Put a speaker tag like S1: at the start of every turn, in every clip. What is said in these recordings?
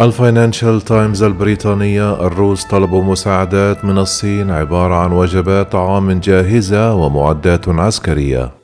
S1: الفاينانشال تايمز البريطانية الروس طلبوا مساعدات من الصين عبارة عن وجبات طعام جاهزة ومعدات عسكرية.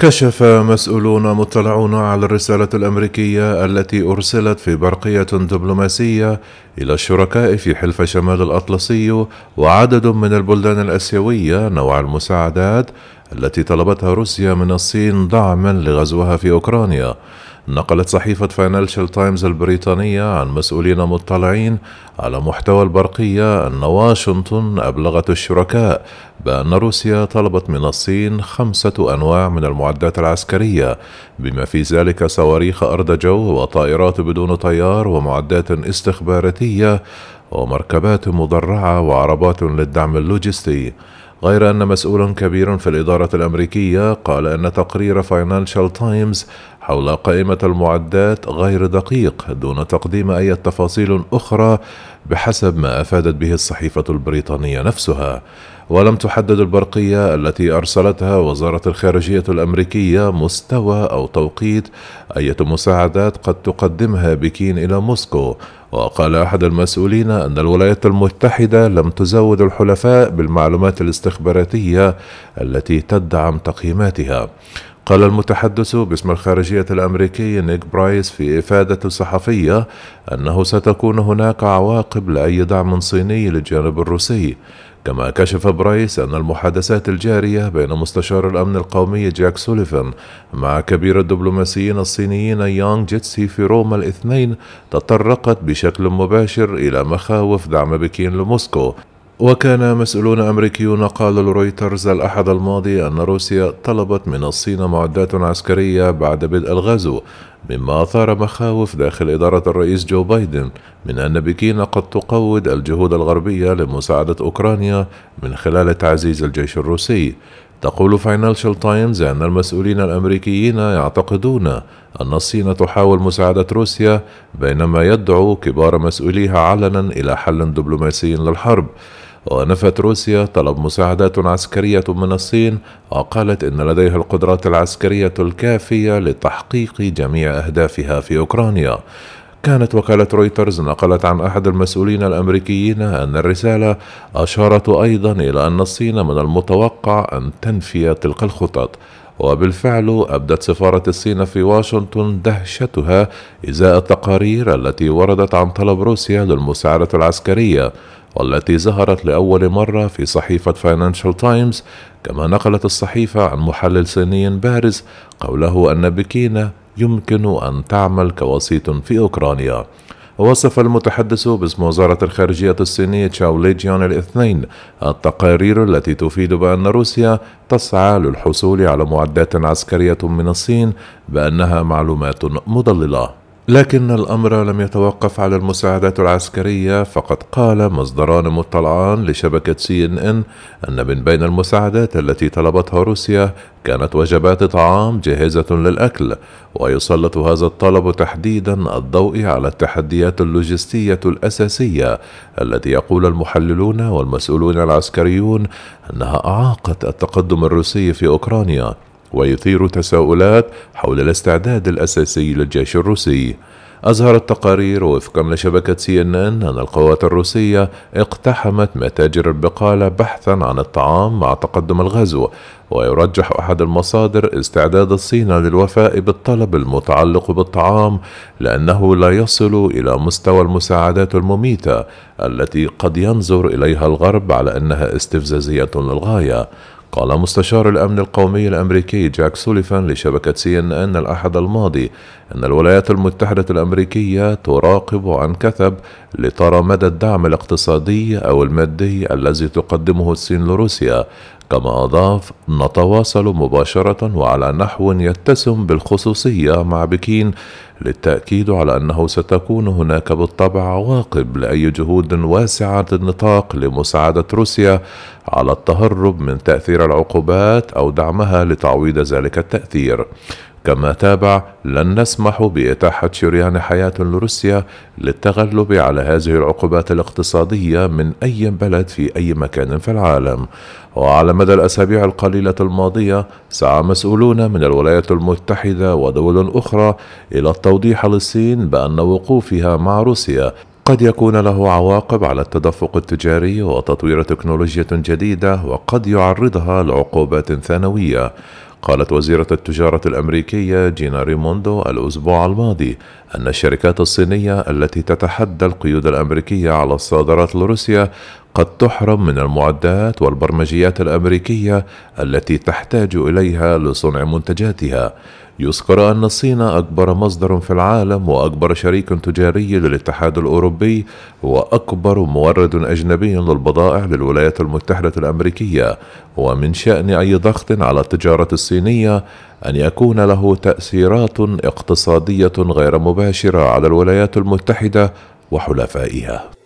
S1: كشف مسؤولون مطلعون على الرسالة الأمريكية التي أرسلت في برقية دبلوماسية إلى الشركاء في حلف شمال الأطلسي وعدد من البلدان الآسيوية نوع المساعدات التي طلبتها روسيا من الصين دعما لغزوها في أوكرانيا. نقلت صحيفة فاينانشال تايمز البريطانية عن مسؤولين مطلعين على محتوى البرقية أن واشنطن أبلغت الشركاء بأن روسيا طلبت من الصين خمسة أنواع من المعدات العسكرية بما في ذلك صواريخ أرض جو وطائرات بدون طيار ومعدات استخباراتية ومركبات مدرعة وعربات للدعم اللوجستي. غير أن مسؤول كبير في الإدارة الأمريكية قال أن تقرير فاينانشال تايمز حول قائمة المعدات غير دقيق دون تقديم أي تفاصيل أخرى بحسب ما أفادت به الصحيفة البريطانية نفسها. ولم تحدد البرقية التي أرسلتها وزارة الخارجية الأمريكية مستوى أو توقيت. أية مساعدات قد تقدمها بكين إلى موسكو. وقال أحد المسؤولين أن الولايات المتحدة لم تزود الحلفاء بالمعلومات الاستخباراتية التي تدعم تقييماتها. قال المتحدث باسم الخارجية الأمريكي نيك برايس في إفادة صحفية أنه ستكون هناك عواقب لأي دعم صيني للجانب الروسي. كما كشف برايس أن المحادثات الجارية بين مستشار الأمن القومي جاك سوليفان مع كبير الدبلوماسيين الصينيين يانغ جيتسي في روما الاثنين تطرقت بشكل مباشر إلى مخاوف دعم بكين لموسكو. وكان مسؤولون أمريكيون قالوا لرويترز الأحد الماضي أن روسيا طلبت من الصين معدات عسكرية بعد بدء الغزو مما أثار مخاوف داخل إدارة الرئيس جو بايدن من أن بكين قد تقوض الجهود الغربية لمساعدة أوكرانيا من خلال تعزيز الجيش الروسي. تقول فاينانشال تايمز أن المسؤولين الأمريكيين يعتقدون أن الصين تحاول مساعدة روسيا بينما يدعو كبار مسؤوليها علنا إلى حل دبلوماسي للحرب. ونفت روسيا طلب مساعدات عسكرية من الصين وقالت إن لديها القدرات العسكرية الكافية لتحقيق جميع أهدافها في أوكرانيا. كانت وكالة رويترز نقلت عن أحد المسؤولين الأمريكيين أن الرسالة أشارت أيضا إلى أن الصين من المتوقع أن تنفي تلك الخطط. وبالفعل أبدت سفارة الصين في واشنطن دهشتها إزاء التقارير التي وردت عن طلب روسيا للمساعدة العسكرية والتي ظهرت لأول مرة في صحيفة فاينانشال تايمز كما نقلت الصحيفة عن محلل صيني بارز قوله أن بكين يمكن أن تعمل كوسيط في أوكرانيا. وصف المتحدث باسم وزارة الخارجية الصينية تشاو ليجيان الاثنين التقارير التي تفيد بأن روسيا تسعى للحصول على معدات عسكرية من الصين بأنها معلومات مضللة. لكن الأمر لم يتوقف على المساعدات العسكرية فقد قال مصدران مطلعان لشبكة سي إن إن أن من بين المساعدات التي طلبتها روسيا كانت وجبات طعام جاهزة للأكل ويسلط هذا الطلب تحديدا الضوء على التحديات اللوجستية الأساسية التي يقول المحللون والمسؤولون العسكريون أنها أعاقت التقدم الروسي في أوكرانيا. ويثير تساؤلات حول الاستعداد الأساسي للجيش الروسي. أظهرت تقارير وفقا لشبكة سي إن إن أن القوات الروسية اقتحمت متاجر البقالة بحثا عن الطعام مع تقدم الغزو ويرجح أحد المصادر استعداد الصين للوفاء بالطلب المتعلق بالطعام لأنه لا يصل إلى مستوى المساعدات المميتة التي قد ينظر إليها الغرب على أنها استفزازية للغاية. قال مستشار الأمن القومي الأمريكي جاك سوليفان لشبكة سي إن إن الأحد الماضي أن الولايات المتحدة الأمريكية تراقب عن كثب لترى مدى الدعم الاقتصادي أو المادي الذي تقدمه الصين لروسيا كما أضاف نتواصل مباشرة وعلى نحو يتسم بالخصوصية مع بكين للتأكيد على أنه ستكون هناك بالطبع عواقب لأي جهود واسعة النطاق لمساعدة روسيا على التهرب من تأثير العقوبات أو دعمها لتعويض ذلك التأثير. كما تابع لن نسمح بإتاحة شريان حياة لروسيا للتغلب على هذه العقوبات الاقتصادية من أي بلد في أي مكان في العالم. وعلى مدى الأسابيع القليلة الماضية سعى مسؤولون من الولايات المتحدة ودول أخرى إلى التوضيح للصين بأن وقوفها مع روسيا قد يكون له عواقب على التدفق التجاري وتطوير تكنولوجيا جديدة وقد يعرضها لعقوبات ثانوية. قالت وزيرة التجارة الأمريكية جينا ريموندو الأسبوع الماضي أن الشركات الصينية التي تتحدى القيود الأمريكية على الصادرات لروسيا قد تحرم من المعدات والبرمجيات الأمريكية التي تحتاج إليها لصنع منتجاتها. يذكر أن الصين أكبر مصدر في العالم وأكبر شريك تجاري للاتحاد الأوروبي وأكبر مورد أجنبي للبضائع للولايات المتحدة الأمريكية. ومن شأن أي ضغط على التجارة الصينية أن يكون له تأثيرات اقتصادية غير مباشرة على الولايات المتحدة وحلفائها.